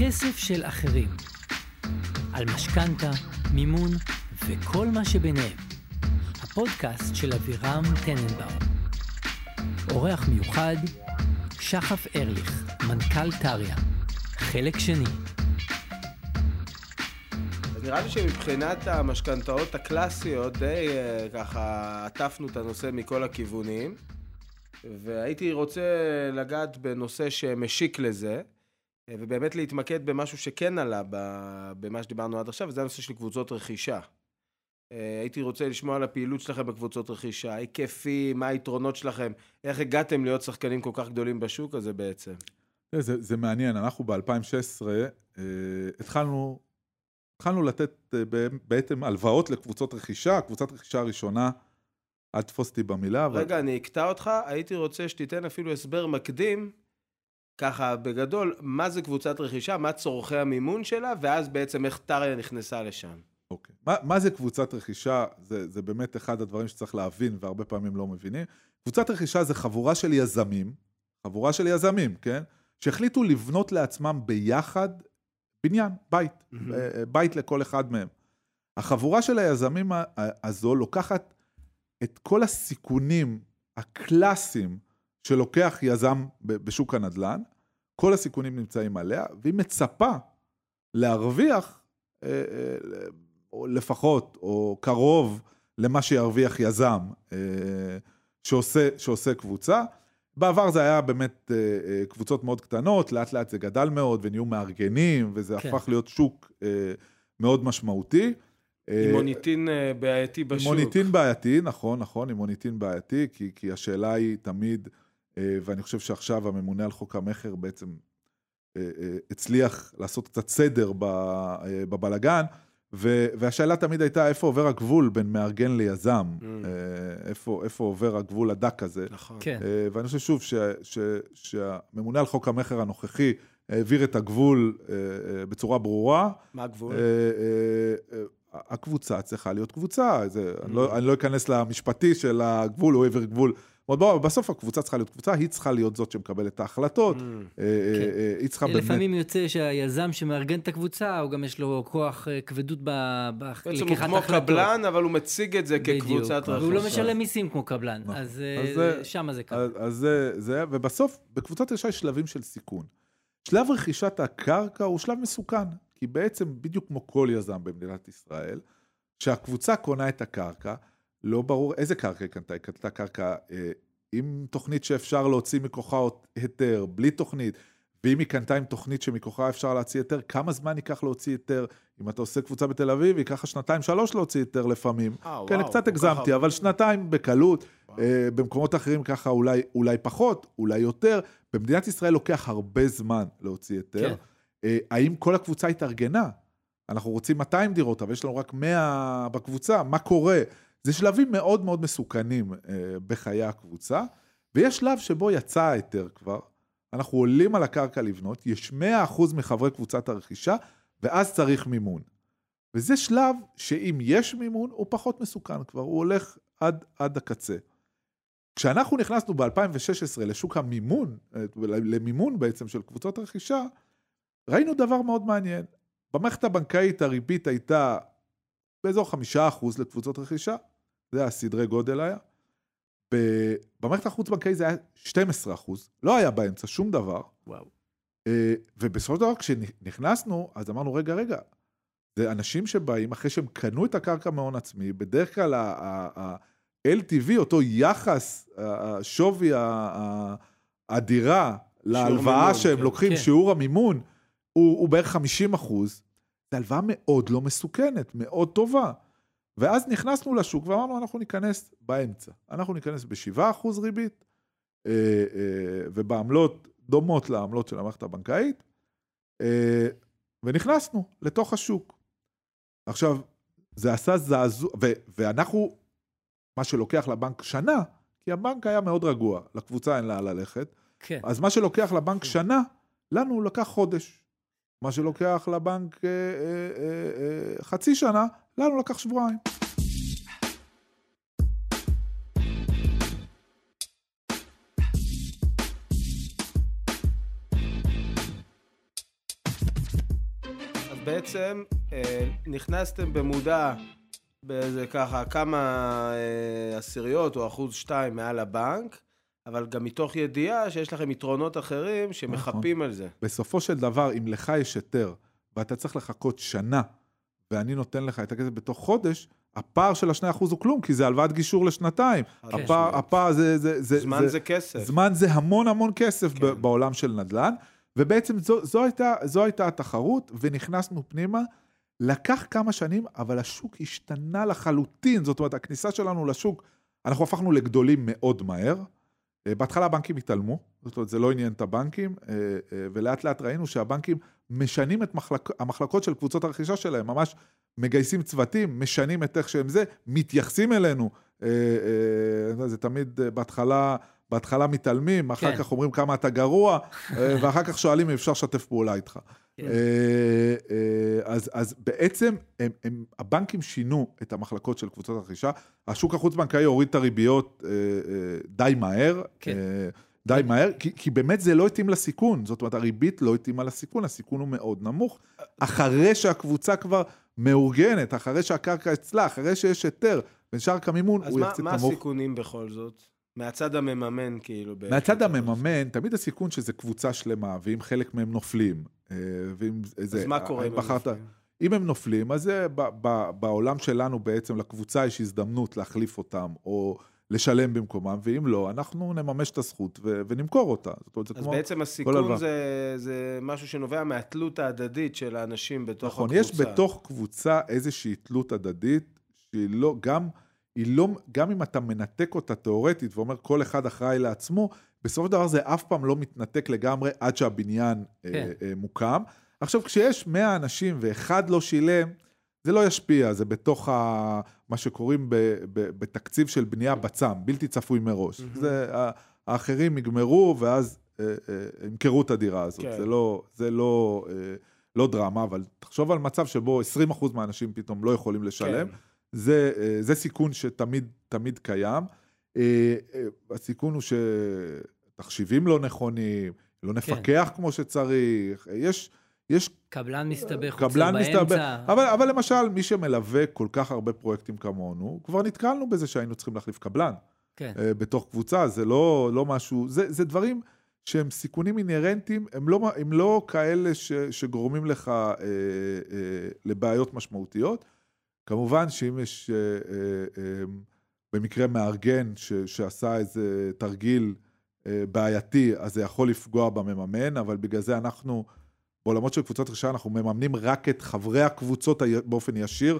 כסף של אחרים. על משכנתה, מימון וכל מה שביניהם. הפודקאסט של אבירם טננבאום. אורח מיוחד, שחף ארליך, מנכ"ל טריה. חלק שני. נראה לי שמבחינת המשכנתאות הקלאסיות, די אה, ככה עטפנו את הנושא מכל הכיוונים, והייתי רוצה לגעת בנושא שמשיק לזה, ובאמת להתמקד במשהו שכן עלה במה שדיברנו עד עכשיו, וזה הנושא של קבוצות רכישה. אה, הייתי רוצה לשמוע על הפעילות שלכם בקבוצות רכישה, היקפים, מה היתרונות שלכם, איך הגעתם להיות שחקנים כל כך גדולים בשוק הזה בעצם. תראה, זה, זה מעניין, אנחנו ב-2016 אה, התחלנו, התחלנו לתת אה, בעצם הלוואות לקבוצות רכישה, קבוצת רכישה הראשונה, אל תתפוס אותי במילה, אבל רגע, אני אקטע אותך, הייתי רוצה שתיתן אפילו הסבר מקדים, ככה בגדול, מה זה קבוצת רכישה, מה צורכי המימון שלה, ואז בעצם איך טריה נכנסה לשם. אוקיי. מה, מה זה קבוצת רכישה? זה, זה באמת אחד הדברים שצריך להבין והרבה פעמים לא מבינים. קבוצת רכישה זה חבורה של יזמים, חבורה של יזמים, כן? שהחליטו לבנות לעצמם ביחד בניין, בית. אה, בית לכל אחד מהם. החבורה של היזמים הזו לוקחת את כל הסיכונים הקלאסיים שלוקח יזם בשוק הנדל"ן, כל הסיכונים נמצאים עליה, והיא מצפה להרוויח, אה, אה, או לפחות, או קרוב למה שירוויח יזם אה, שעושה, שעושה קבוצה. בעבר זה היה באמת קבוצות מאוד קטנות, לאט לאט זה גדל מאוד ונהיו מארגנים, וזה כן. הפך להיות שוק מאוד משמעותי. עם מוניטין בעייתי עם בשוק. מוניטין בעייתי, נכון, נכון, עם מוניטין בעייתי, כי, כי השאלה היא תמיד, ואני חושב שעכשיו הממונה על חוק המכר בעצם אה, אה, הצליח לעשות קצת סדר ב- אה, בבלגן, ו- והשאלה תמיד הייתה איפה עובר הגבול בין מארגן ליזם, Mm. אה, איפה, איפה עובר הגבול הדק הזה. נכון. כן. אה, ואני חושב שוב ש, ש, שהממונה על חוק המכר הנוכחי העביר את הגבול אה, אה, בצורה ברורה. מה הגבול? אה, אה, אה, הקבוצה צריכה להיות קבוצה, זה, אני, Mm. לא, אני לא אכנס למשפטי של הגבול, הוא העביר גבול. אבל בסוף הקבוצה צריכה להיות קבוצה, היא צריכה להיות זאת שמקבלת את ההחלטות, Mm. אה, אה, אה, היא צריכה באמת... לפעמים יוצא שהיזם שמארגן את הקבוצה, הוא גם יש לו כוח אה, כבדות ב- בעצם הוא בלקיחת כמו החלטות. קבלן, אבל הוא מציג את זה בדיוק. כקבוצת רכישה. והוא לא משלם מיסים כמו קבלן, נכון. אז אז אה, זה- ככה. אז, אז זה, זה, ובסוף, בקבוצת רכישה יש שלבים של סיכון. שלב רכישת הקרקע הוא שלב מסוכן, כי בעצם, בדיוק כמו כל יזם במדינת ישראל, שהקבוצה קונה את הקרקע, לא ברור איזה קרקע היא קנתה, היא קנתה קרקע אה, עם תוכנית שאפשר להוציא מכוחה היתר, בלי תוכנית, ואם היא קנתה עם תוכנית שמכוחה אפשר להוציא היתר, כמה זמן ייקח להוציא היתר? אם אתה עושה קבוצה בתל אביב, ייקח לך שנתיים, שלוש להוציא היתר לפעמים. אה, כן, וואו, קצת הגזמתי. אבל שנתיים בקלות. אה, במקומות אחרים ככה אולי, אולי פחות, אולי יותר. במדינת ישראל לוקח הרבה זמן להוציא היתר. כן. אה, האם כל הקבוצה התארגנה? אנחנו רוצים 200 דירות, אבל יש לנו רק 100 בקבוצה, מה קורה? זה שלבים מאוד מאוד מסוכנים אה, בחיי הקבוצה, ויש שלב שבו יצא ההיתר כבר, אנחנו עולים על הקרקע לבנות, יש 100% מחברי קבוצת הרכישה, ואז צריך מימון. וזה שלב שאם יש מימון, הוא פחות מסוכן כבר, הוא הולך עד, עד הקצה. כשאנחנו נכנסנו ב-2016 לשוק המימון, אה, למימון בעצם של קבוצות רכישה, ראינו דבר מאוד מעניין. במערכת הבנקאית הריבית הייתה באזור חמישה אחוז לקבוצות רכישה, זה הסדרי גודל היה. במערכת החוץ-בנקאית זה היה 12 אחוז, לא היה באמצע שום דבר. וואו. אה, ובסופו של דבר כשנכנסנו, אז אמרנו, רגע, רגע, זה אנשים שבאים אחרי שהם קנו את הקרקע מהון עצמי, בדרך כלל ה-LTV, אותו יחס, שווי הדירה להלוואה שהם כן. לוקחים, כן. שיעור המימון, הוא, הוא בערך 50 אחוז. זו הלוואה מאוד לא מסוכנת, מאוד טובה. ואז נכנסנו לשוק ואמרנו, אנחנו ניכנס באמצע. אנחנו ניכנס ב-7 אחוז ריבית, אה, אה, ובעמלות דומות לעמלות של המערכת הבנקאית, אה, ונכנסנו לתוך השוק. עכשיו, זה עשה זעזוע, ו- ואנחנו, מה שלוקח לבנק שנה, כי הבנק היה מאוד רגוע, לקבוצה אין לאן ללכת, כן. אז מה שלוקח לבנק שנה, לנו הוא לקח חודש. מה שלוקח לבנק אה, אה, אה, חצי שנה, לנו לקח שבועיים. בעצם אה, נכנסתם במודע באיזה ככה כמה אה, עשיריות או אחוז שתיים מעל הבנק, אבל גם מתוך ידיעה שיש לכם יתרונות אחרים שמחפים על זה. בסופו של דבר, אם לך יש היתר, ואתה צריך לחכות שנה, ואני נותן לך את הכסף בתוך חודש, הפער של השני אחוז הוא כלום, כי זה הלוואת גישור לשנתיים. חד הפער. הפער זה, זה, זה, זמן זה כסף. זמן זה המון המון כסף כן. כן. בעולם של נדל"ן, ובעצם זו, זו, הייתה, זו הייתה התחרות, ונכנסנו פנימה. לקח כמה שנים, אבל השוק השתנה לחלוטין. זאת אומרת, הכניסה שלנו לשוק, אנחנו הפכנו לגדולים מאוד מהר. אה, בהתחלה הבנקים התעלמו, זאת אומרת, זה לא עניין את הבנקים, אה, אה, ולאט לאט ראינו שהבנקים משנים את מחלק, המחלקות של קבוצות הרכישה שלהם, ממש מגייסים צוותים, משנים את איך שהם זה, מתייחסים אלינו. זה תמיד בהתחלה, בהתחלה מתעלמים, אחר כן. כך אומרים כמה אתה גרוע, ואחר כך שואלים אם אפשר לשתף פעולה איתך. כן. אה, אה, אז, אז בעצם הם, הם, הבנקים שינו את המחלקות של קבוצות הרכישה. השוק החוץ-בנקאי הוריד את הריביות אה, אה, די מהר. כן. אה, די מהר, כי, כי באמת זה לא התאים לסיכון. זאת אומרת, הריבית לא התאימה לסיכון, הסיכון הוא מאוד נמוך. אחרי שהקבוצה כבר מאורגנת, אחרי שהקרקע אצלה, אחרי שיש היתר, ונשאר כמימון, אז הוא מה, יחסית מה נמוך. הסיכונים בכל זאת? מהצד המממן, כאילו. מהצד. המממן, תמיד הסיכון שזה קבוצה שלמה, ואם חלק מהם נופלים, ואם זה... אז מה קורה אם בחרת- נופלים? אם הם נופלים, אז זה ב- ב- בעולם שלנו בעצם, לקבוצה יש הזדמנות להחליף אותם, או לשלם במקומם, ואם לא, אנחנו נממש את הזכות ו- ונמכור אותה. זאת אומרת, זה אז כמו... בעצם הסיכון. זה, זה משהו שנובע מהתלות ההדדית של האנשים בתוך נכון, הקבוצה. יש בתוך קבוצה איזושהי תלות הדדית, שהיא לא, גם, לא, גם אם אתה מנתק אותה תיאורטית ואומר כל אחד אחראי לעצמו, בסופו של דבר זה אף פעם לא מתנתק לגמרי עד שהבניין כן. אה, אה, מוקם. עכשיו, כשיש 100 אנשים ואחד לא שילם, זה לא ישפיע, זה בתוך ה, מה שקוראים ב, ב, בתקציב של בנייה בצם, בלתי צפוי מראש. מהמם. זה, האחרים יגמרו ואז אה, אה, ימכרו את הדירה הזאת. כן. זה לא, זה לא, אה, לא דרמה, אבל תחשוב על מצב שבו 20% מהאנשים פתאום לא יכולים לשלם. כן. זה, אה, זה סיכון שתמיד תמיד קיים. אה, אה, הסיכון הוא שתחשיבים לא נכונים, לא כן. נפקח כמו שצריך, יש, יש קבלן מסתבך, קבלן מסתבך. אבל, אבל למשל, מי שמלווה כל כך הרבה פרויקטים כמונו, כבר נתקלנו בזה שהיינו צריכים להחליף קבלן כן, אה, בתוך קבוצה, זה לא, לא משהו, זה, זה דברים שהם סיכונים אינהרנטיים, הם לא, הם לא כאלה ש, שגורמים לך אה, אה, לבעיות משמעותיות. כמובן שאם יש אה, אה, במקרה מארגן ש, שעשה איזה תרגיל אה, בעייתי, אז זה יכול לפגוע במממן, אבל בגלל זה אנחנו, בעולמות של קבוצות רכישה, אנחנו מממנים רק את חברי הקבוצות באופן ישיר,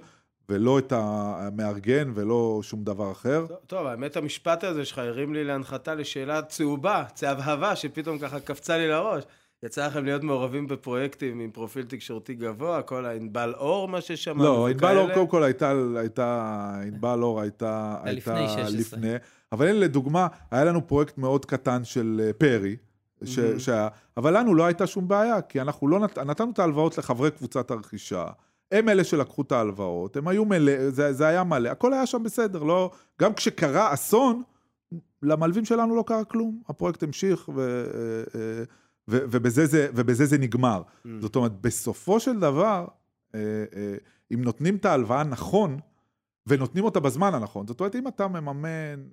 ולא את המארגן ולא שום דבר אחר. טוב, טוב, האמת המשפט הזה שלך הרים לי להנחתה לשאלה צהובה, צהבהבה, שפתאום ככה קפצה לי לראש. יצא לכם להיות מעורבים בפרויקטים עם פרופיל תקשורתי גבוה, כל הענבל אור, מה ששמענו לא, ענבל אור? קודם כל הייתה, הייתה, ענבל אור הייתה, לפני הייתה 16. לפני, אבל הנה לדוגמה, היה לנו פרויקט מאוד קטן של אה, פרי, ש, מהמם. שהיה, אבל לנו לא הייתה שום בעיה, כי אנחנו לא נת, נתנו את ההלוואות לחברי קבוצת הרכישה, הם אלה שלקחו את ההלוואות, הם היו מלא, זה, זה היה מלא, הכל היה שם בסדר, לא, גם כשקרה אסון, למלווים שלנו לא קרה כלום, הפרויקט המשיך, ו, אה, אה, ו, ובזה, זה, ובזה זה נגמר. Mm. זאת אומרת, בסופו של דבר, אה, אה, אם נותנים את ההלוואה נכון, ונותנים אותה בזמן הנכון, זאת אומרת, אם אתה מממן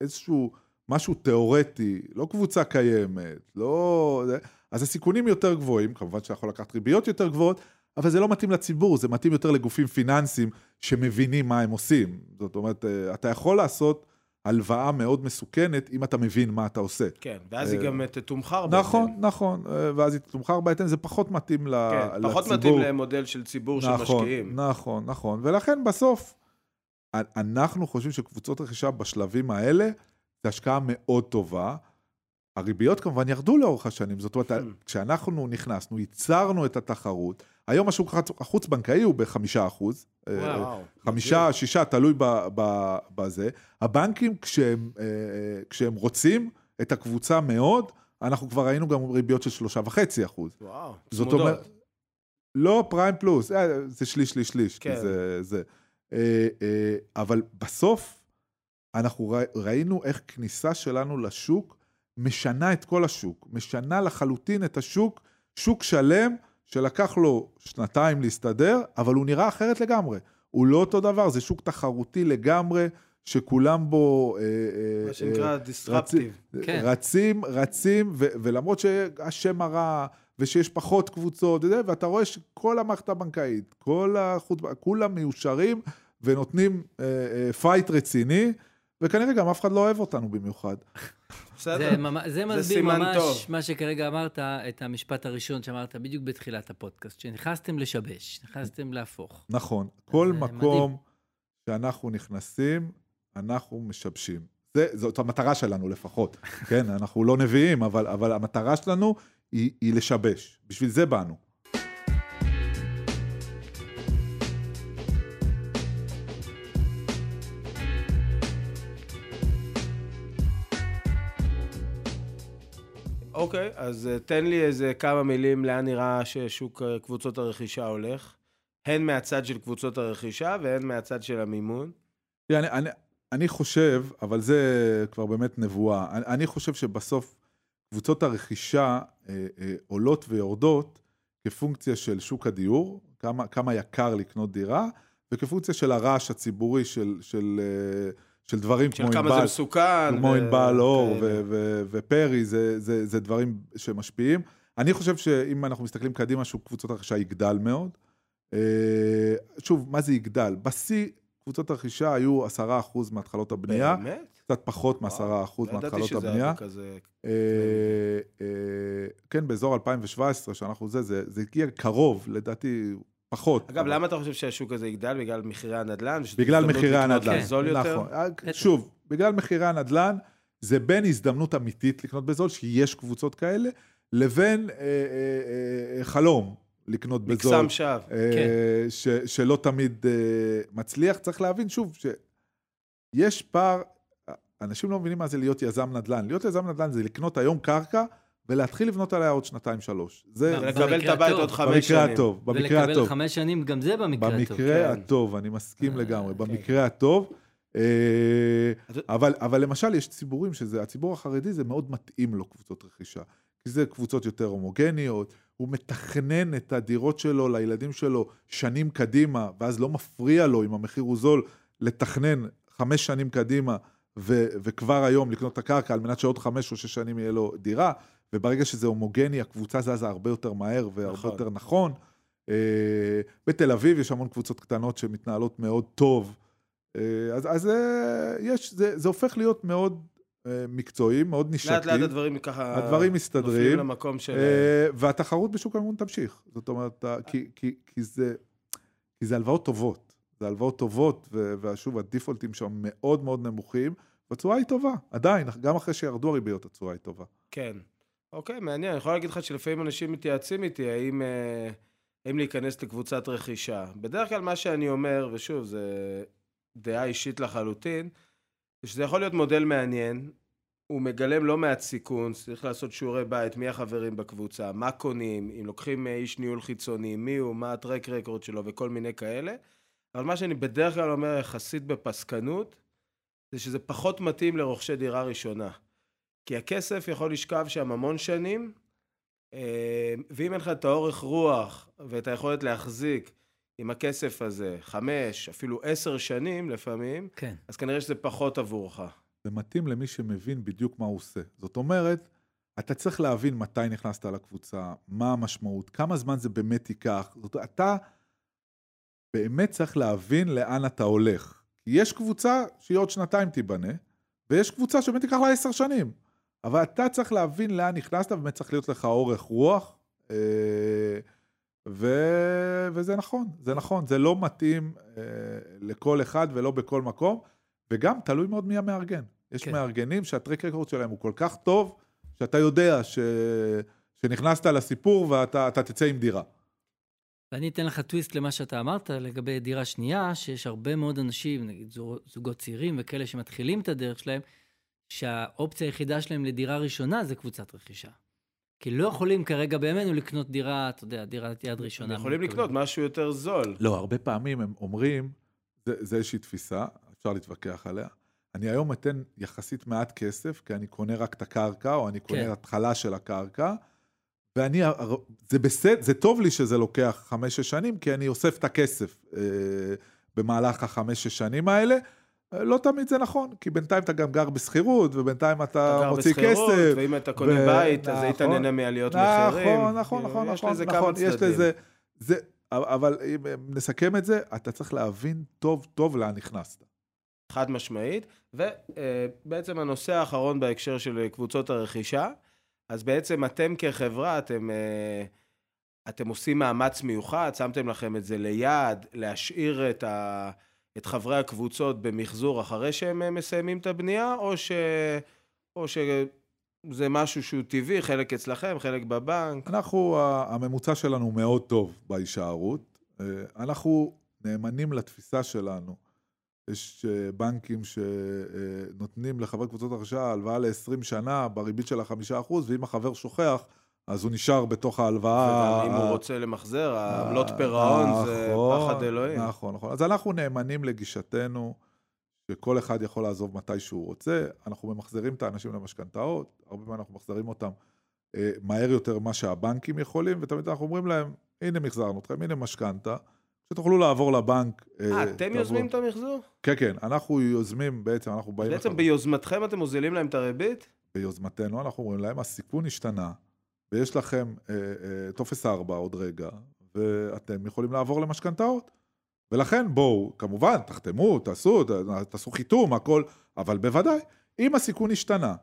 איזשהו משהו תיאורטי, לא קבוצה קיימת, לא... אז הסיכונים יותר גבוהים, כמובן שאתה יכול לקחת ריביות יותר גבוהות, אבל זה לא מתאים לציבור, זה מתאים יותר לגופים פיננסיים שמבינים מה הם עושים. זאת אומרת, אה, אתה יכול לעשות הלוואה מאוד מסוכנת, אם אתה מבין מה אתה עושה. כן, ואז היא אה, גם תתומחר בהתאם. נכון, נכון, אה, ואז היא תתומחר בהתאם, זה פחות מתאים כן, לציבור. פחות מתאים למודל של ציבור של נכון, משקיעים. נכון, נכון, ולכן בסוף, אנחנו חושבים שקבוצות רכישה בשלבים האלה, זו השקעה מאוד טובה. הריביות כמובן ירדו לאורך השנים, זאת אומרת, Hmm. כשאנחנו נכנסנו, ייצרנו את התחרות, היום השוק החוץ- החוץ-בנקאי הוא בחמישה אחוז, אה, וואו. חמישה, שישה, תלוי בזה. הבנקים, כשהם, אה, כשהם רוצים את הקבוצה מאוד, אנחנו כבר ראינו גם ריביות של שלושה וחצי אחוז. וואו, זאת. אומרת, לא פריים פלוס, אה, זה שליש, שליש, שליש, כן. זה, זה. אה, אה, אבל בסוף, אנחנו ראינו איך כניסה שלנו לשוק משנה את כל השוק, משנה לחלוטין את השוק, שוק שלם שלקח לו שנתיים להסתדר, אבל הוא נראה אחרת לגמרי. הוא לא אותו דבר, זה שוק תחרותי לגמרי, שכולם בו... אה, אה, מה שנקרא דיסרפטיב. כן. רצים, רצים, ו- ולמרות שהשם הרע, ושיש פחות קבוצות, וזה, ואתה רואה שכל המערכת הבנקאית, כל החוץ... כולם מיושרים ונותנים אה, אה, fight רציני, וכנראה גם אף אחד לא אוהב אותנו במיוחד. בסדר. זה, מסביר סימן ממש טוב. מה שכרגע אמרת, את המשפט הראשון שאמרת בדיוק בתחילת הפודקאסט, שנכנסתם לשבש, נכנסתם להפוך. נכון. כל מקום שאנחנו נכנסים, אנחנו משבשים. זה, זאת המטרה שלנו לפחות, כן? אנחנו לא נביאים, אבל, אבל המטרה שלנו היא, היא לשבש. בשביל זה באנו. אוקיי, אז אה, תן לי איזה כמה מילים לאן נראה ששוק אה, קבוצות הרכישה הולך. הן מהצד של קבוצות הרכישה והן מהצד של המימון. תראה, אני, אני, אני חושב, אבל זה כבר באמת נבואה, אני, אני חושב שבסוף קבוצות הרכישה אה, אה, עולות ויורדות כפונקציה של שוק הדיור, כמה, כמה יקר לקנות דירה, וכפונקציה של הרעש הציבורי של, של, אה, של דברים של כמו כמה זה ענבל, מסוכן. כמו ו- ענבל אור כאלה. ו- ו- ופרי, זה, זה, זה דברים שמשפיעים. אני חושב שאם אנחנו מסתכלים קדימה, שוק קבוצות הרכישה יגדל מאוד. אה, שוב, מה זה יגדל? בשיא, קבוצות הרכישה היו 10% מהתחלות הבנייה, באמת? קצת פחות וואו, מ-10% לא מהתחלות הבנייה. כזה... אה, אה, כן, באזור 2017, שאנחנו זה, זה הגיע קרוב, לדעתי, פחות. אגב, אבל- למה אתה חושב שהשוק הזה יגדל? בגלל מחירי הנדל"ן? בגלל מחירי הנדל"ן. יותר? נכון. אה, שוב, בגלל מחירי הנדל"ן, זה בין הזדמנות אמיתית לקנות בזול, שיש קבוצות כאלה, לבין אה, אה, אה, חלום לקנות בזול. מקסם שווא. אה, כן. ש, שלא תמיד אה, מצליח. צריך להבין, שוב, שיש פער, אנשים לא מבינים מה זה להיות יזם נדל"ן. להיות יזם נדל"ן זה לקנות היום קרקע ולהתחיל לבנות עליה עוד שנתיים-שלוש. זה מה, ולקבל את הבית. עוד חמש שנים. במקרה הטוב, במקרה ולקבל הטוב. חמש שנים, גם זה במקרה הטוב. במקרה כן. הטוב, אני מסכים אה, לגמרי, כן. במקרה הטוב. אה, אבל, אבל למשל, יש ציבורים שזה, הציבור החרדי זה מאוד מתאים לו קבוצות רכישה. כי זה קבוצות יותר הומוגניות, הוא מתכנן את הדירות שלו לילדים שלו שנים קדימה, ואז לא מפריע לו, אם המחיר הוא זול, לתכנן חמש שנים קדימה, ו, וכבר היום לקנות את הקרקע, על מנת שעוד חמש או שש שנים יהיה לו דירה, וברגע שזה הומוגני, הקבוצה זזה הרבה יותר מהר והרבה נכון. יותר נכון. אה, בתל אביב יש המון קבוצות קטנות שמתנהלות מאוד טוב. אה, אז, אז אה, יש, זה, זה הופך להיות מאוד אה, מקצועי, מאוד נישתי. לאט לאט הדברים ככה... הדברים מסתדרים. נופלים למקום של... והתחרות בשוק המימון תמשיך. זאת אומרת, כי, כי, כי, זה, כי זה הלוואות טובות. זה הלוואות טובות, ושוב, הדיפולטים שם מאוד מאוד נמוכים, והתשואה היא טובה, עדיין, גם אחרי שירדו הריביות, התשואה היא טובה. כן. אוקיי, מעניין. אני יכול להגיד לך שלפעמים אנשים מתייעצים איתי האם, אה, האם להיכנס לקבוצת רכישה. בדרך כלל מה שאני אומר, ושוב, זה דעה אישית לחלוטין, זה שזה יכול להיות מודל מעניין. הוא מגלם לא מעט סיכון, צריך לעשות שיעורי בית, מי החברים בקבוצה, מה קונים, אם לוקחים אה, איש ניהול חיצוני, מי הוא, מה הטרק רקורד שלו וכל מיני כאלה. אבל מה שאני בדרך כלל אומר יחסית בפסקנות, זה שזה פחות מתאים לרוכשי דירה ראשונה. כי הכסף יכול לשכב שם המון שנים, אה, ואם אין לך את האורך רוח ואת היכולת להחזיק עם הכסף הזה חמש, אפילו עשר שנים לפעמים, כן. אז כנראה שזה פחות עבורך. זה מתאים למי שמבין בדיוק מה הוא עושה. זאת אומרת, אתה צריך להבין מתי נכנסת לקבוצה, מה המשמעות, כמה זמן זה באמת ייקח. זאת אומרת, אתה באמת צריך להבין לאן אתה הולך. כי יש קבוצה שהיא עוד שנתיים תיבנה, ויש קבוצה שבאמת ייקח לה עשר שנים. אבל אתה צריך להבין לאן נכנסת, ובאמת צריך להיות לך אורך רוח. אה, ו... וזה נכון, זה נכון, זה לא מתאים אה, לכל אחד ולא בכל מקום, וגם תלוי מאוד מי המארגן. יש כן. מארגנים שהטרק רקורד שלהם הוא כל כך טוב, שאתה יודע ש... שנכנסת לסיפור ואתה אתה תצא עם דירה. ואני אתן לך טוויסט למה שאתה אמרת לגבי דירה שנייה, שיש הרבה מאוד אנשים, נגיד זוג- זוגות צעירים וכאלה שמתחילים את הדרך שלהם, שהאופציה היחידה שלהם לדירה ראשונה זה קבוצת רכישה. כי לא יכולים כרגע בימינו לקנות דירה, אתה יודע, דירת יד ראשונה. הם יכולים. לקנות משהו יותר זול. לא, הרבה פעמים הם אומרים, זה, זה איזושהי תפיסה, אפשר להתווכח עליה. אני היום אתן יחסית מעט כסף, כי אני קונה רק את הקרקע, או אני קונה כן. התחלה של הקרקע, ואני, זה בסדר, זה טוב לי שזה לוקח חמש-שש שנים, כי אני אוסף את הכסף אה, במהלך החמש-שש שנים האלה. אה, לא תמיד זה נכון, כי בינתיים אתה גם גר בשכירות, ובינתיים אתה, אתה מוציא כסף. אתה גר בשכירות, ואם אתה קונה ו... בית, אז היית נכון. נהנה מעליות מחירים. נכון, נכון, נכון, נכון, נכון, יש לזה, זה, אבל אם נסכם את זה, אתה צריך להבין טוב טוב לאן נכנסת. חד משמעית, ובעצם הנושא האחרון בהקשר של קבוצות הרכישה, אז בעצם אתם כחברה, אתם, אתם עושים מאמץ מיוחד, שמתם לכם את זה ליעד, להשאיר את, ה, את חברי הקבוצות במחזור אחרי שהם מסיימים את הבנייה, או, ש, או שזה משהו שהוא טבעי, חלק אצלכם, חלק בבנק? אנחנו, הממוצע שלנו מאוד טוב בהישארות. אה, אנחנו נאמנים לתפיסה שלנו. יש אה, בנקים שנותנים לחברי קבוצות הרכישה הלוואה ל-20 שנה בריבית של החמישה אחוז, ואם החבר שוכח, אז הוא נשאר בתוך ההלוואה. אם הוא רוצה למחזר, העמלות פירעון זה נכון, פחד אלוהים. נכון, נכון. אז אנחנו נאמנים לגישתנו, שכל אחד יכול לעזוב מתי שהוא רוצה. אנחנו ממחזרים את האנשים למשכנתאות, הרבה פעמים אנחנו מחזרים אותם אה, מהר יותר ממה שהבנקים יכולים, ותמיד אנחנו אומרים להם, הנה מחזרנו אתכם, הנה משכנתה. שתוכלו לעבור לבנק. אה, אה אתם יוזמים את המחזור? כן, כן, אנחנו יוזמים, בעצם אנחנו באים... בעצם ביוזמתכם אתם מוזילים להם את הריבית? ביוזמתנו אנחנו אומרים להם, הסיכון השתנה, ויש לכם אה, אה, טופס 4 עוד רגע, ואתם יכולים לעבור למשכנתאות. ולכן בואו, כמובן, תחתמו, תעשו, תעשו חיתום, הכל, אבל בוודאי, אם הסיכון השתנה,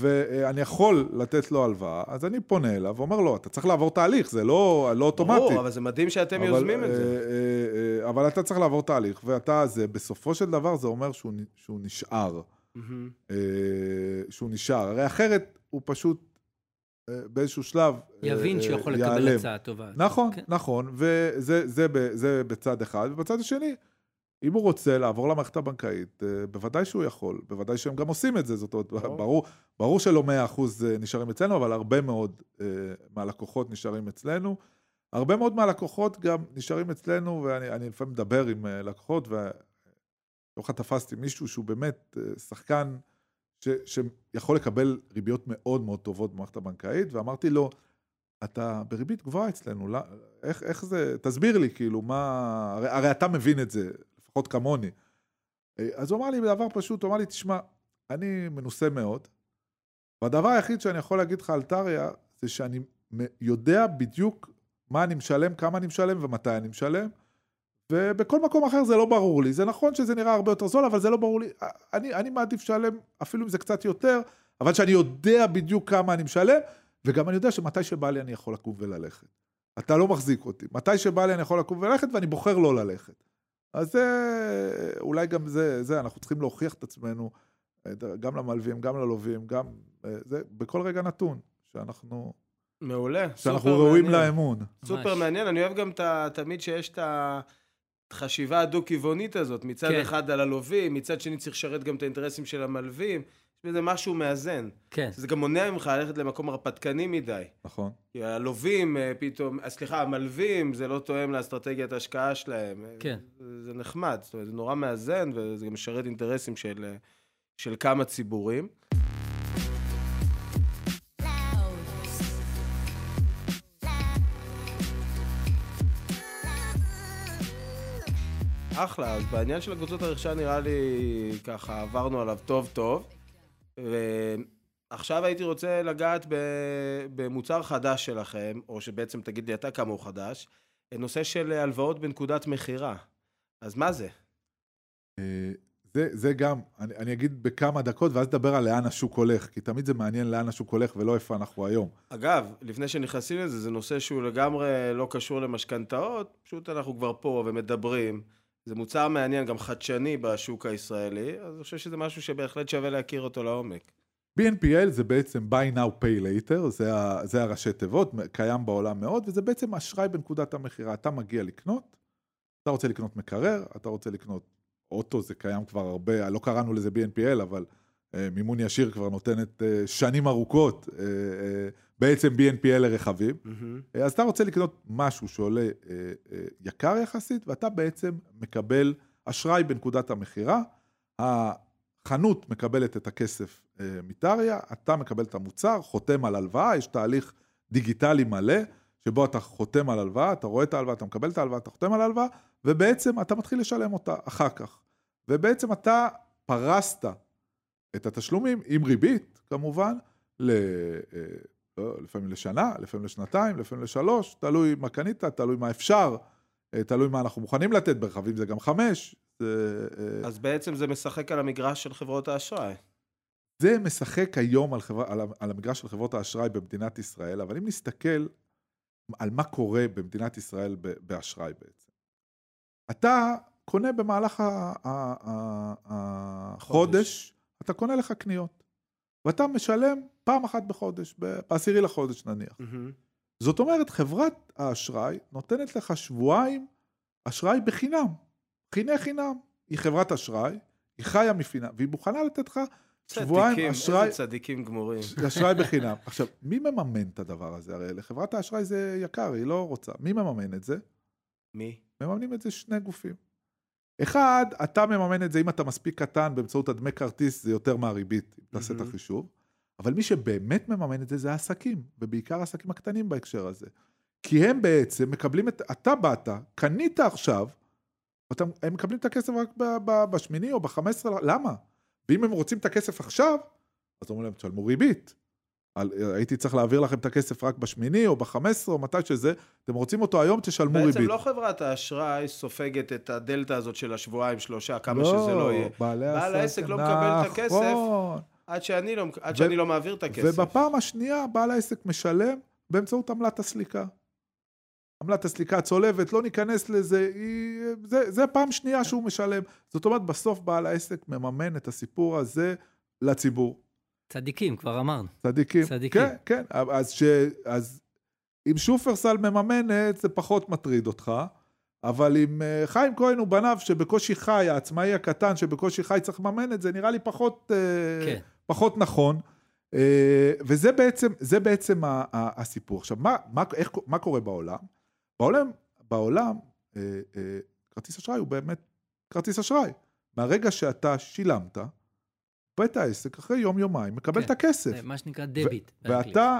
ואני יכול לתת לו הלוואה, אז אני פונה אליו ואומר לו, אתה צריך לעבור תהליך, זה לא, לא אוטומטי. ברור, אבל זה מדהים שאתם אבל, יוזמים את זה. אה, אה, אה, אבל אתה צריך לעבור תהליך, ואתה, זה, בסופו של דבר זה אומר שהוא, שהוא נשאר. Mm-hmm. שהוא נשאר. הרי אחרת הוא פשוט באיזשהו שלב יבין שהוא יכול לקבל הצעה טובה. נכון, כן. נכון, וזה זה, זה בצד אחד, ובצד השני, אם הוא רוצה לעבור למערכת הבנקאית, אה, בוודאי שהוא יכול, בוודאי שהם גם עושים את זה, זאת אומרת, ברור, ברור שלא 100% אה, נשארים אצלנו, אבל הרבה מאוד uh, מהלקוחות נשארים אצלנו. הרבה מאוד מהלקוחות גם נשארים אצלנו, ואני לפעמים מדבר עם uh, לקוחות, ולא תפסתי מישהו שהוא באמת uh, שחקן ש, שיכול לקבל ריביות מאוד מאוד טובות במערכת הבנקאית, ואמרתי לו, אתה בריבית גבוהה אצלנו, לא, איך, איך זה, תסביר לי, כאילו, מה, הרי, הרי אתה מבין את זה, לפחות כמוני. אה, אז הוא אמר לי דבר פשוט, הוא אמר לי, תשמע, אני מנוסה מאוד, והדבר היחיד שאני יכול להגיד לך על טריה, זה שאני יודע בדיוק מה אני משלם, כמה אני משלם ומתי אני משלם, ובכל מקום אחר זה לא ברור לי. זה נכון שזה נראה הרבה יותר זול, אבל זה לא ברור לי. אני, אני מעדיף לשלם, אפילו אם זה קצת יותר, אבל שאני יודע בדיוק כמה אני משלם, וגם אני יודע שמתי שבא לי אני יכול לקום וללכת. אתה לא מחזיק אותי. מתי שבא לי אני יכול לקום וללכת, ואני בוחר לא ללכת. אז זה, אולי גם זה, זה, אנחנו צריכים להוכיח את עצמנו, גם למלווים, גם ללווים, גם, זה, בכל רגע נתון, שאנחנו... מעולה, שאנחנו ראויים לאמון. סופר מעניין, אני אוהב גם את תמיד שיש את החשיבה הדו-כיוונית הזאת, מצד כן. אחד על הלווים, מצד שני צריך לשרת גם את האינטרסים של המלווים. יש בזה משהו מאזן. כן. זה גם מונע ממך ללכת למקום הרפתקני מדי. נכון. כי הלווים אה, פתאום, אה, סליחה, המלווים, זה לא תואם לאסטרטגיית ההשקעה שלהם. כן. זה, זה נחמד, זאת אומרת, זה נורא מאזן, וזה גם משרת אינטרסים של, אה, של כמה ציבורים. אחלה, אז בעניין של הקבוצות הרכישה נראה לי ככה עברנו עליו טוב טוב. ועכשיו הייתי רוצה לגעת במוצר חדש שלכם, או שבעצם תגיד לי אתה כמה הוא חדש, נושא של הלוואות בנקודת מכירה. אז מה זה? אה, זה, זה גם, אני, אני אגיד בכמה דקות, ואז נדבר על לאן השוק הולך, כי תמיד זה מעניין לאן השוק הולך ולא איפה אנחנו היום. אגב, לפני שנכנסים לזה, זה נושא שהוא לגמרי לא קשור למשכנתאות, פשוט אנחנו כבר פה ומדברים. זה מוצר מעניין, גם חדשני בשוק הישראלי, אז אני חושב שזה משהו שבהחלט שווה להכיר אותו לעומק. BNPL זה בעצם buy now pay later, זה, ה, זה הראשי תיבות, קיים בעולם מאוד, וזה בעצם אשראי בנקודת המכירה. אתה מגיע לקנות, אתה רוצה לקנות מקרר, אתה רוצה לקנות אוטו, זה קיים כבר הרבה, לא קראנו לזה BNPL, אבל אה, מימון ישיר כבר נותנת אה, שנים ארוכות, אה, בעצם BNPL לרכבים. Mm-hmm. אז אתה רוצה לקנות משהו שעולה יקר יחסית, ואתה בעצם מקבל אשראי בנקודת המכירה. החנות מקבלת את הכסף מטריה, אתה מקבל את המוצר, חותם על הלוואה, יש תהליך דיגיטלי מלא, שבו אתה חותם על הלוואה, אתה רואה את ההלוואה, אתה מקבל את ההלוואה, אתה חותם על ההלוואה, ובעצם אתה מתחיל לשלם אותה אחר כך. ובעצם אתה פרסת את התשלומים עם ריבית, כמובן, ל... אה, לפעמים לשנה, לפעמים לשנתיים, לפעמים לשלוש, תלוי מה קנית, תלוי מה אפשר, אה, תלוי מה אנחנו מוכנים לתת, ברכבים זה גם חמש. זה, אה, אז בעצם זה משחק על המגרש של חברות האשראי. זה משחק היום על, חבר... על, על המגרש של חברות האשראי במדינת ישראל, אבל אם נסתכל על מה קורה במדינת ישראל באשראי בעצם. אתה קונה במהלך החודש, אתה קונה לך קניות, ואתה משלם פעם אחת בחודש, בעשירי לחודש נניח. Mm-hmm. זאת אומרת, חברת האשראי נותנת לך שבועיים אשראי בחינם, חיני חינם. היא חברת אשראי, היא חיה מפינם, והיא מוכנה לתת לך שבועיים אשראי... איזה צדיקים גמורים. אשראי בחינם. עכשיו, מי מממן את הדבר הזה? הרי לחברת האשראי זה יקר, היא לא רוצה. מי מממן את זה? מי? מממנים את זה שני גופים. אחד, אתה מממן את זה אם אתה מספיק קטן באמצעות הדמי כרטיס, זה יותר מהריבית, אם תעשה את החישוב. אבל מי שבאמת מממן את זה, זה העסקים, ובעיקר העסקים הקטנים בהקשר הזה. כי הם בעצם מקבלים את... אתה באת, קנית עכשיו, ואתה, הם מקבלים את הכסף רק בשמיני או בחמש עשרה, למה? ואם הם רוצים את הכסף עכשיו, אז אומרים להם, תשלמו ריבית. על, הייתי צריך להעביר לכם את הכסף רק בשמיני או בחמש עשרה או מתי שזה, אתם רוצים אותו היום, תשלמו בעצם ריבית. בעצם לא חברת האשראי סופגת את הדלתא הזאת של השבועיים, שלושה, כמה לא, שזה לא יהיה. בעל העסק לא מקבל נכון. את הכסף עד שאני לא, עד ו- שאני לא מעביר את הכסף. ובפעם השנייה בעל העסק משלם באמצעות עמלת הסליקה. עמלת הסליקה הצולבת, לא ניכנס לזה, היא, זה, זה פעם שנייה שהוא משלם. זאת אומרת, בסוף בעל העסק מממן את הסיפור הזה לציבור. צדיקים, כבר אמרנו. צדיקים. צדיקים. כן, כן. אז, ש, אז אם שופרסל מממנת, זה פחות מטריד אותך, אבל אם אה, חיים כהן ובניו, שבקושי חי, העצמאי הקטן שבקושי חי צריך לממן את זה, נראה לי פחות, אה, כן. פחות נכון. אה, וזה בעצם, זה בעצם הסיפור. עכשיו, מה, מה, איך, מה קורה בעולם? בעולם, בעולם כרטיס אשראי הוא באמת כרטיס אשראי. מהרגע שאתה שילמת, בית העסק אחרי יום-יומיים מקבל כן, את הכסף. מה שנקרא דביט. ואתה,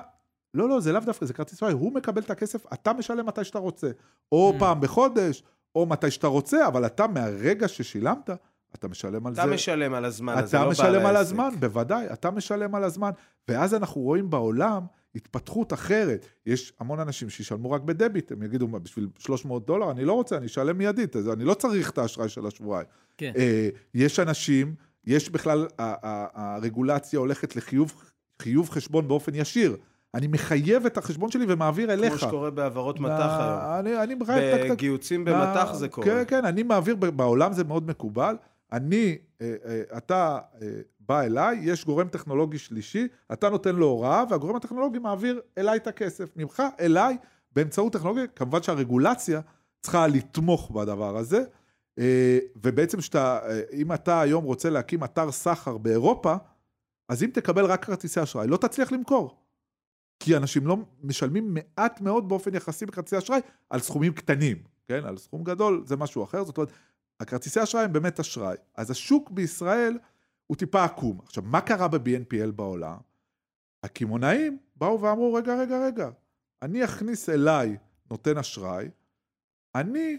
לא, לא, זה לאו דווקא, זה כרטיס אשראי, הוא מקבל את הכסף, אתה משלם מתי שאתה רוצה. או mm. פעם בחודש, או מתי שאתה רוצה, אבל אתה מהרגע ששילמת, אתה משלם על אתה זה. אתה משלם על הזמן הזה, לא בעל העסק. אתה משלם על הזמן, בוודאי, אתה משלם על הזמן. ואז אנחנו רואים בעולם התפתחות אחרת. יש המון אנשים שישלמו רק בדביט, הם יגידו, בשביל 300 דולר, אני לא רוצה, אני אשלם מיידית, אז אני לא צריך את האשראי של השבועיים. כן. אה, יש אנשים... יש בכלל, הרגולציה הולכת לחיוב חשבון באופן ישיר. אני מחייב את החשבון שלי ומעביר אליך. כמו שקורה בהעברות מטח היום. אני, אני מחייב... בגיוצים במטח זה קורה. כן, כן, אני מעביר, בעולם זה מאוד מקובל. אני, אה, אה, אתה אה, בא אליי, יש גורם טכנולוגי שלישי, אתה נותן לו הוראה, והגורם הטכנולוגי מעביר אליי את הכסף. ממך אליי, באמצעות טכנולוגיה, כמובן שהרגולציה צריכה לתמוך בדבר הזה. ובעצם שאתה, אם אתה היום רוצה להקים אתר סחר באירופה, אז אם תקבל רק כרטיסי אשראי, לא תצליח למכור. כי אנשים לא משלמים מעט מאוד באופן יחסי בכרטיסי אשראי על סכומים קטנים, כן? על סכום גדול זה משהו אחר, זאת אומרת, הכרטיסי אשראי הם באמת אשראי. אז השוק בישראל הוא טיפה עקום. עכשיו, מה קרה ב-BNPL בעולם? הקמעונאים באו ואמרו, רגע, רגע, רגע, אני אכניס אליי נותן אשראי, אני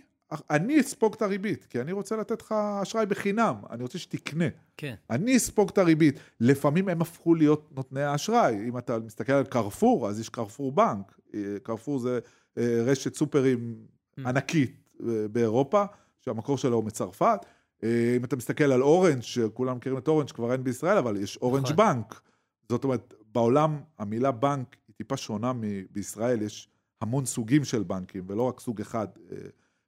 אני אספוג את הריבית, כי אני רוצה לתת לך אשראי בחינם, אני רוצה שתקנה. כן. אני אספוג את הריבית. לפעמים הם הפכו להיות נותני האשראי. אם אתה מסתכל על קרפור, אז יש קרפור בנק. קרפור זה אה, רשת סופרים mm. ענקית אה, באירופה, שהמקור שלו הוא מצרפת. אה, אם אתה מסתכל על אורנג', שכולם מכירים את אורנג', כבר אין בישראל, אבל יש אורנג' נכון. בנק. זאת אומרת, בעולם המילה בנק היא טיפה שונה מבישראל, יש המון סוגים של בנקים, ולא רק סוג אחד.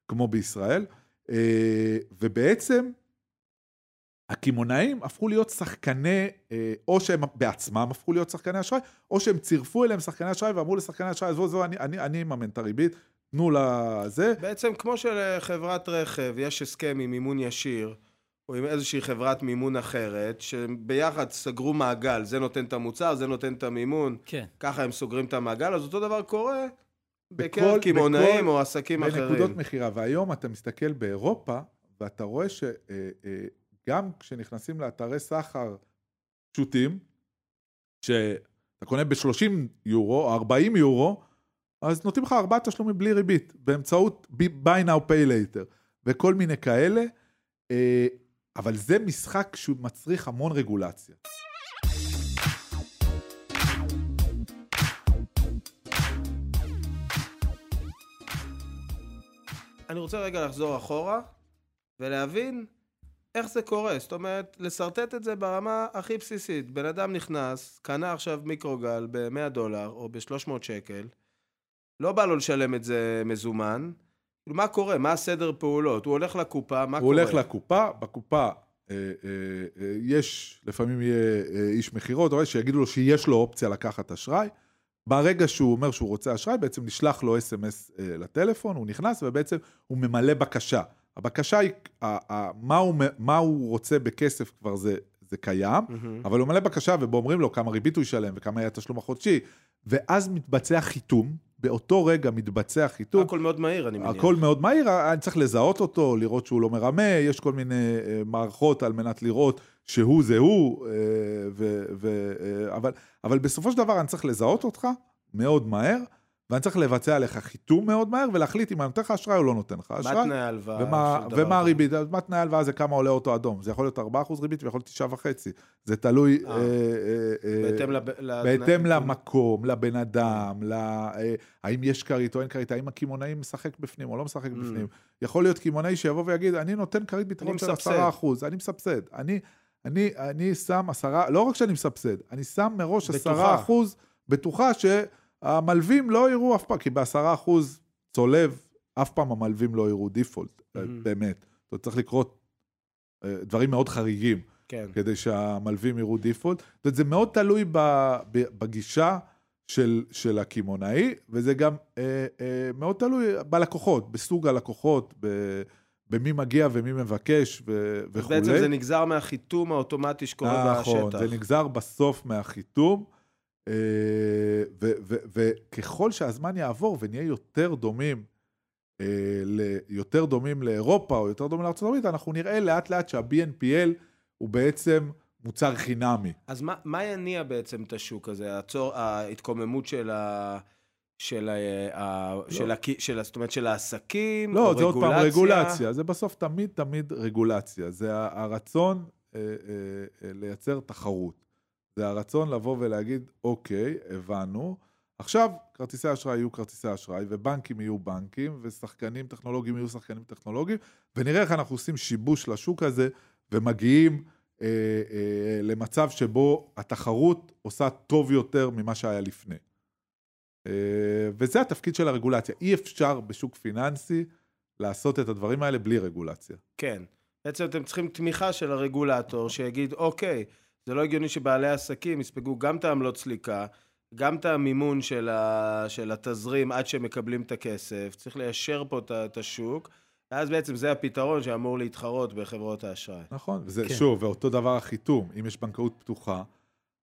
כמו בישראל, אה, ובעצם הקמעונאים הפכו להיות שחקני, אה, או שהם בעצמם הפכו להיות שחקני אשראי, או שהם צירפו אליהם שחקני אשראי ואמרו לשחקני אשראי, עזבו, עזבו, אני אממן את הריבית, תנו לזה. בעצם כמו שלחברת רכב יש הסכם עם מימון ישיר, או עם איזושהי חברת מימון אחרת, שביחד סגרו מעגל, זה נותן את המוצר, זה נותן את המימון, כן. ככה הם סוגרים את המעגל, אז אותו דבר קורה בקרב קמעונאים או עסקים אחרים. בנקודות מכירה, והיום אתה מסתכל באירופה, ואתה רואה שגם אה, אה, כשנכנסים לאתרי סחר פשוטים, שאתה אתה קונה ב-30 יורו או 40 יורו, אז נותנים לך ארבעה תשלומים בלי ריבית, באמצעות buy now pay later, וכל מיני כאלה, אה, אבל זה משחק שהוא מצריך המון רגולציה. אני רוצה רגע לחזור אחורה ולהבין איך זה קורה. זאת אומרת, לשרטט את זה ברמה הכי בסיסית. בן אדם נכנס, קנה עכשיו מיקרוגל ב-100 דולר או ב-300 שקל, לא בא לו לשלם את זה מזומן. כאילו, מה קורה? מה הסדר פעולות? הוא הולך לקופה, מה הוא קורה? הוא הולך לקופה, בקופה אה, אה, אה, יש, לפעמים יהיה אה, איש מכירות, או שיגידו לו שיש לו אופציה לקחת אשראי. ברגע שהוא אומר שהוא רוצה אשראי, בעצם נשלח לו אס.אם.אס אה, לטלפון, הוא נכנס ובעצם הוא ממלא בקשה. הבקשה היא, ה- ה- מה הוא, מה הוא רוצה בכסף כבר זה, זה קיים, מהמם. אבל הוא מלא בקשה ובו אומרים לו כמה ריבית הוא ישלם וכמה יהיה התשלום החודשי, ואז מתבצע חיתום, באותו רגע מתבצע חיתום. הכל מאוד מהיר, אני מניח. הכל מאוד מהיר, אני צריך לזהות אותו, לראות שהוא לא מרמה, יש כל מיני אה, מערכות על מנת לראות שהוא זה הוא, אה, ו, ו, אה, אבל, אבל בסופו של דבר אני צריך לזהות אותך מאוד מהר, ואני צריך לבצע עליך חיתום מאוד מהר, ולהחליט אם אני נותן לך אשראי או לא נותן לך מה אשראי. תנאי ההלוואה? ומה? הריבית, מה תנאי ההלוואה זה כמה עולה אותו אדום. זה יכול להיות 4% ריבית ויכול להיות 9.5. זה תלוי... אה. אה, אה, בהתאם לב- לתנאי- בהתאם למקום, לבן אדם, ל... האם יש כרית או אין כרית, האם הקמעונאי משחק בפנים או לא משחק. בפנים. יכול להיות קמעונאי שיבוא ויגיד, אני נותן כרית ביטחון של מסבסד. 10 אחוז, אני מסבסד. אני, אני, אני שם עשרה, לא רק שאני מסבסד, אני שם מראש בטוחה. 10 אחוז בטוחה שהמלווים לא יראו אף פעם, כי ב-10 אחוז צולב, אף פעם המלווים לא יראו דיפולט, Mhm. באמת. זאת אומרת, צריך לקרות אה, דברים מאוד חריגים. כן. כדי שהמלווים יראו דיפולט. זאת אומרת, זה מאוד תלוי בגישה של, של הקמעונאי, וזה גם אה, אה, מאוד תלוי בלקוחות, בסוג הלקוחות, ב, במי מגיע ומי מבקש ו, וכולי. בעצם זה נגזר מהחיתום האוטומטי שקורה נכון, בשטח. זה נגזר בסוף מהחיתום, אה, וככל שהזמן יעבור ונהיה יותר דומים, אה, יותר דומים לאירופה או יותר דומים לארה"ב, אנחנו נראה לאט לאט שה-BNPL הוא בעצם מוצר חינמי. אז מה, מה יניע בעצם את השוק הזה? הצור, ההתקוממות של ה... של ה... ה... של ה... של ה... זאת אומרת, של העסקים? לא, או זה עוד פעם רגולציה? זה בסוף תמיד תמיד רגולציה, זה הרצון אה, אה, אה, לייצר תחרות. זה הרצון לבוא ולהגיד, אוקיי, הבנו, עכשיו כרטיסי אשראי יהיו כרטיסי אשראי, ובנקים יהיו בנקים, ושחקנים טכנולוגיים יהיו שחקנים טכנולוגיים, ונראה איך אנחנו עושים שיבוש לשוק הזה, ומגיעים אה, אה, למצב שבו התחרות עושה טוב יותר ממה שהיה לפני. אה, וזה התפקיד של הרגולציה. אי אפשר בשוק פיננסי לעשות את הדברים האלה בלי רגולציה. כן. בעצם אתם צריכים תמיכה של הרגולטור שיגיד, אוקיי, זה לא הגיוני שבעלי עסקים יספגו גם את העמלות סליקה, גם את המימון של, ה... של התזרים עד שהם מקבלים את הכסף, צריך ליישר פה את השוק, ואז בעצם זה הפתרון שאמור להתחרות בחברות האשראי. נכון, וזה כן. שוב, ואותו דבר החיתום, אם יש בנקאות פתוחה,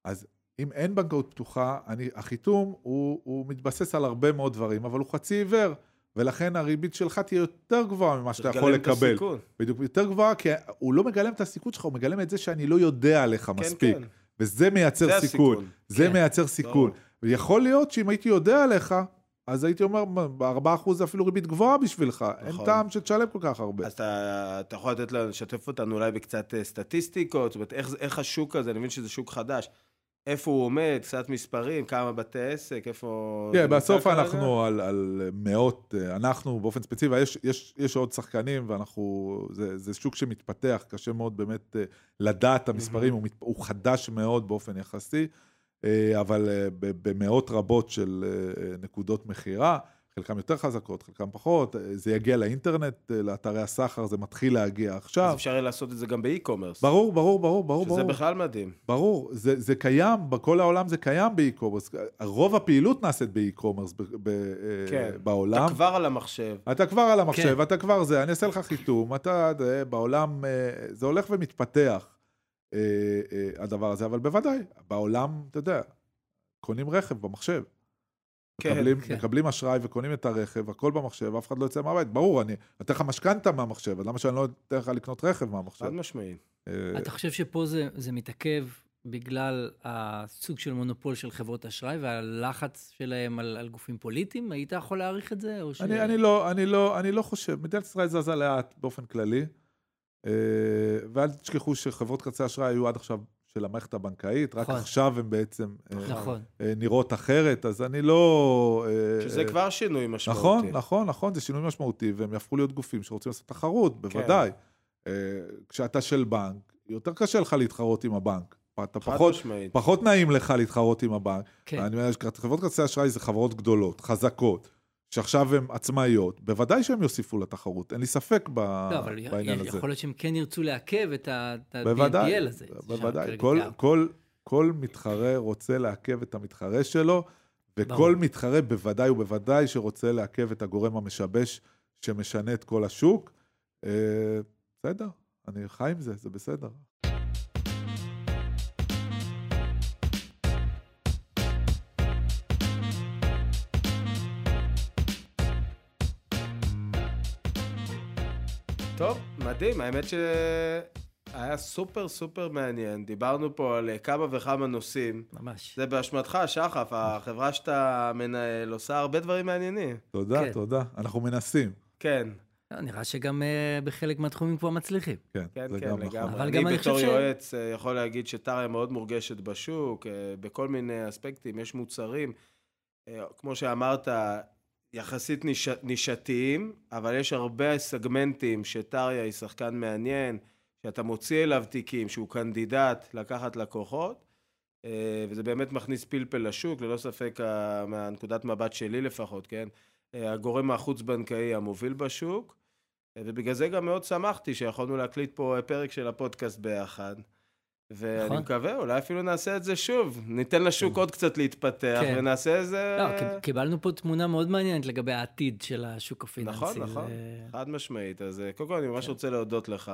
אז אם אין בנקאות פתוחה, אני, החיתום הוא, הוא מתבסס על הרבה מאוד דברים, אבל הוא חצי עיוור, ולכן הריבית שלך תהיה יותר גבוהה ממה שאתה יכול לקבל. בדיוק, יותר גבוהה, כי הוא לא מגלם את הסיכון שלך, הוא מגלם את זה שאני לא יודע עליך כן, מספיק. כן. וזה מייצר זה סיכון. הסיכון. זה כן. מייצר סיכון. ברור. ויכול להיות שאם הייתי יודע עליך, אז הייתי אומר, ב-4% זה אפילו ריבית גבוהה בשבילך. אין נכון. טעם שתשלם כל כך הרבה. אז אתה, אתה יכול לתת לנו, לשתף אותנו אולי בקצת אה, סטטיסטיקות, זאת אומרת, איך, איך השוק הזה, אני מבין שזה שוק חדש, איפה הוא עומד, קצת מספרים, כמה בתי עסק, איפה... כן, נמצא בסוף? אנחנו על, על מאות, אה, אנחנו באופן ספציפי, יש, יש, יש עוד שחקנים ואנחנו, זה, זה שוק שמתפתח, קשה מאוד באמת אה, לדעת את המספרים, הוא, מת, הוא חדש מאוד באופן יחסי, אה, אבל במאות רבות של נקודות מכירה, חלקם יותר חזקות, חלקם פחות, אה, זה יגיע לאינטרנט, אה, לאתרי הסחר, זה מתחיל להגיע אז עכשיו. אפשר יהיה לעשות את זה גם באי-קומרס. ברור, ברור, ברור, ברור, שזה ברור. בכלל מדהים. ברור, זה, זה קיים, בכל העולם זה קיים באי-קומרס. רוב הפעילות נעשית באי-קומרס ב, ב, כן. אה, בעולם. אתה כבר על המחשב. אתה כבר על המחשב, כן. אתה כבר זה, אני אעשה לך חיתום, אתה, זה, בעולם, אה, זה הולך ומתפתח, אה, אה, הדבר הזה, אבל בוודאי, בעולם, אתה יודע, קונים רכב במחשב. כן, מקבלים, כן. מקבלים אשראי וקונים את הרכב, הכל במחשב, אף אחד לא יוצא מהבית. ברור, אני אתן לך משכנתה מהמחשב, אז למה שאני לא אתן לך לקנות רכב מהמחשב? חד משמעית. אה, אתה חושב שפה זה, זה מתעכב בגלל הסוג של מונופול של חברות אשראי והלחץ שלהם על, על גופים פוליטיים? היית יכול להעריך את זה? או ש... אני, אני, לא, אני, לא, אני לא חושב, מדינת ישראל זזה לאט באופן כללי, אה, ואל תשכחו שחברות כרטיסי אשראי היו עד עכשיו של המערכת הבנקאית, רק נכון. עכשיו הן בעצם אה, נכון. אה, נראות אחרת, אז אני לא... אה, שזה אה, כבר שינוי משמעותי. נכון, נכון, נכון, זה שינוי משמעותי, והם יהפכו להיות גופים שרוצים לעשות תחרות, בוודאי. אה, כשאתה של בנק, יותר קשה לך להתחרות עם הבנק. אתה פחות, משמעית. פחות נעים לך להתחרות עם הבנק. כן. אני אומר, חברות כרטיסי אשראי זה חברות גדולות, חזקות, שעכשיו הן עצמאיות, בוודאי שהן יוסיפו לתחרות, אין לי ספק ב... לא, אבל בעניין הזה. יכול להיות שהם כן ירצו לעכב את ה-BNPL הזה. בוודאי. כל. כל, כל מתחרה רוצה לעכב את המתחרה שלו, וכל ברור. מתחרה בוודאי ובוודאי שרוצה לעכב את הגורם המשבש שמשנה את כל השוק. אה, בסדר, אני חי עם זה, זה בסדר. מדהים, האמת שהיה סופר סופר מעניין. דיברנו פה על כמה וכמה נושאים. ממש. זה באשמתך, שחף, החברה שאתה מנהל עושה הרבה דברים מעניינים. תודה, כן. תודה. אנחנו מנסים. כן, לא, נראה שגם אה, בחלק מהתחומים כבר מצליחים. כן, כן, זה כן, גם נכון. לגמרי. אבל אני גם אני בתור חושב ש- יועץ אה, יכול להגיד שטריה מאוד מורגשת בשוק, אה, בכל מיני אספקטים, יש מוצרים, אה, כמו שאמרת, יחסית ניש... נישתיים, אבל יש הרבה סגמנטים שטריה היא שחקן מעניין, שאתה מוציא אליו תיקים, שהוא קנדידט לקחת לקוחות, אה, וזה באמת מכניס פלפל לשוק, ללא ספק מהנקודת מבט שלי לפחות, כן? אה, הגורם החוץ-בנקאי המוביל בשוק, ובגלל זה גם מאוד שמחתי שיכולנו להקליט פה פרק של הפודקאסט ביחד. ואני נכון. מקווה, אולי אפילו נעשה את זה שוב. ניתן לשוק עוד קצת להתפתח, כן. ונעשה איזה... לא, קיבלנו פה תמונה מאוד מעניינת לגבי העתיד של השוק הפיננסי. נכון, נכון. זה- חד משמעית. אז אה, קודם כל, אני ממש כן. רוצה להודות לך,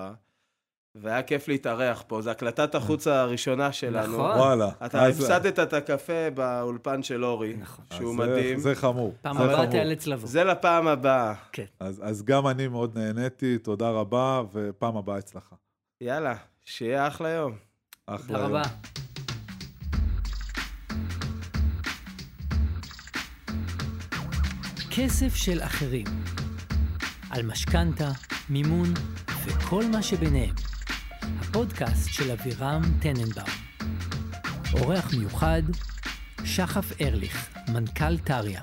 והיה כיף להתארח פה. זו הקלטת החוץ הראשונה שלנו. נכון. וואלה. אתה הפסדת את הקפה באולפן של אורי, נכון. שהוא מדהים. זה חמור. פעם הבאה. תיאלץ לבוא. זה לפעם הבאה. כן. אז, אז גם אני מאוד נהניתי, תודה רבה, ופעם הבאה הצלחה. יאללה, שיהיה אחלה יום. אחלה תודה. רבה. כסף של אחרים. על משכנתה, מימון וכל מה שביניהם. הפודקאסט של אבירם טננבאום. אורח מיוחד, שחף ארליך, מנכ"ל טריה.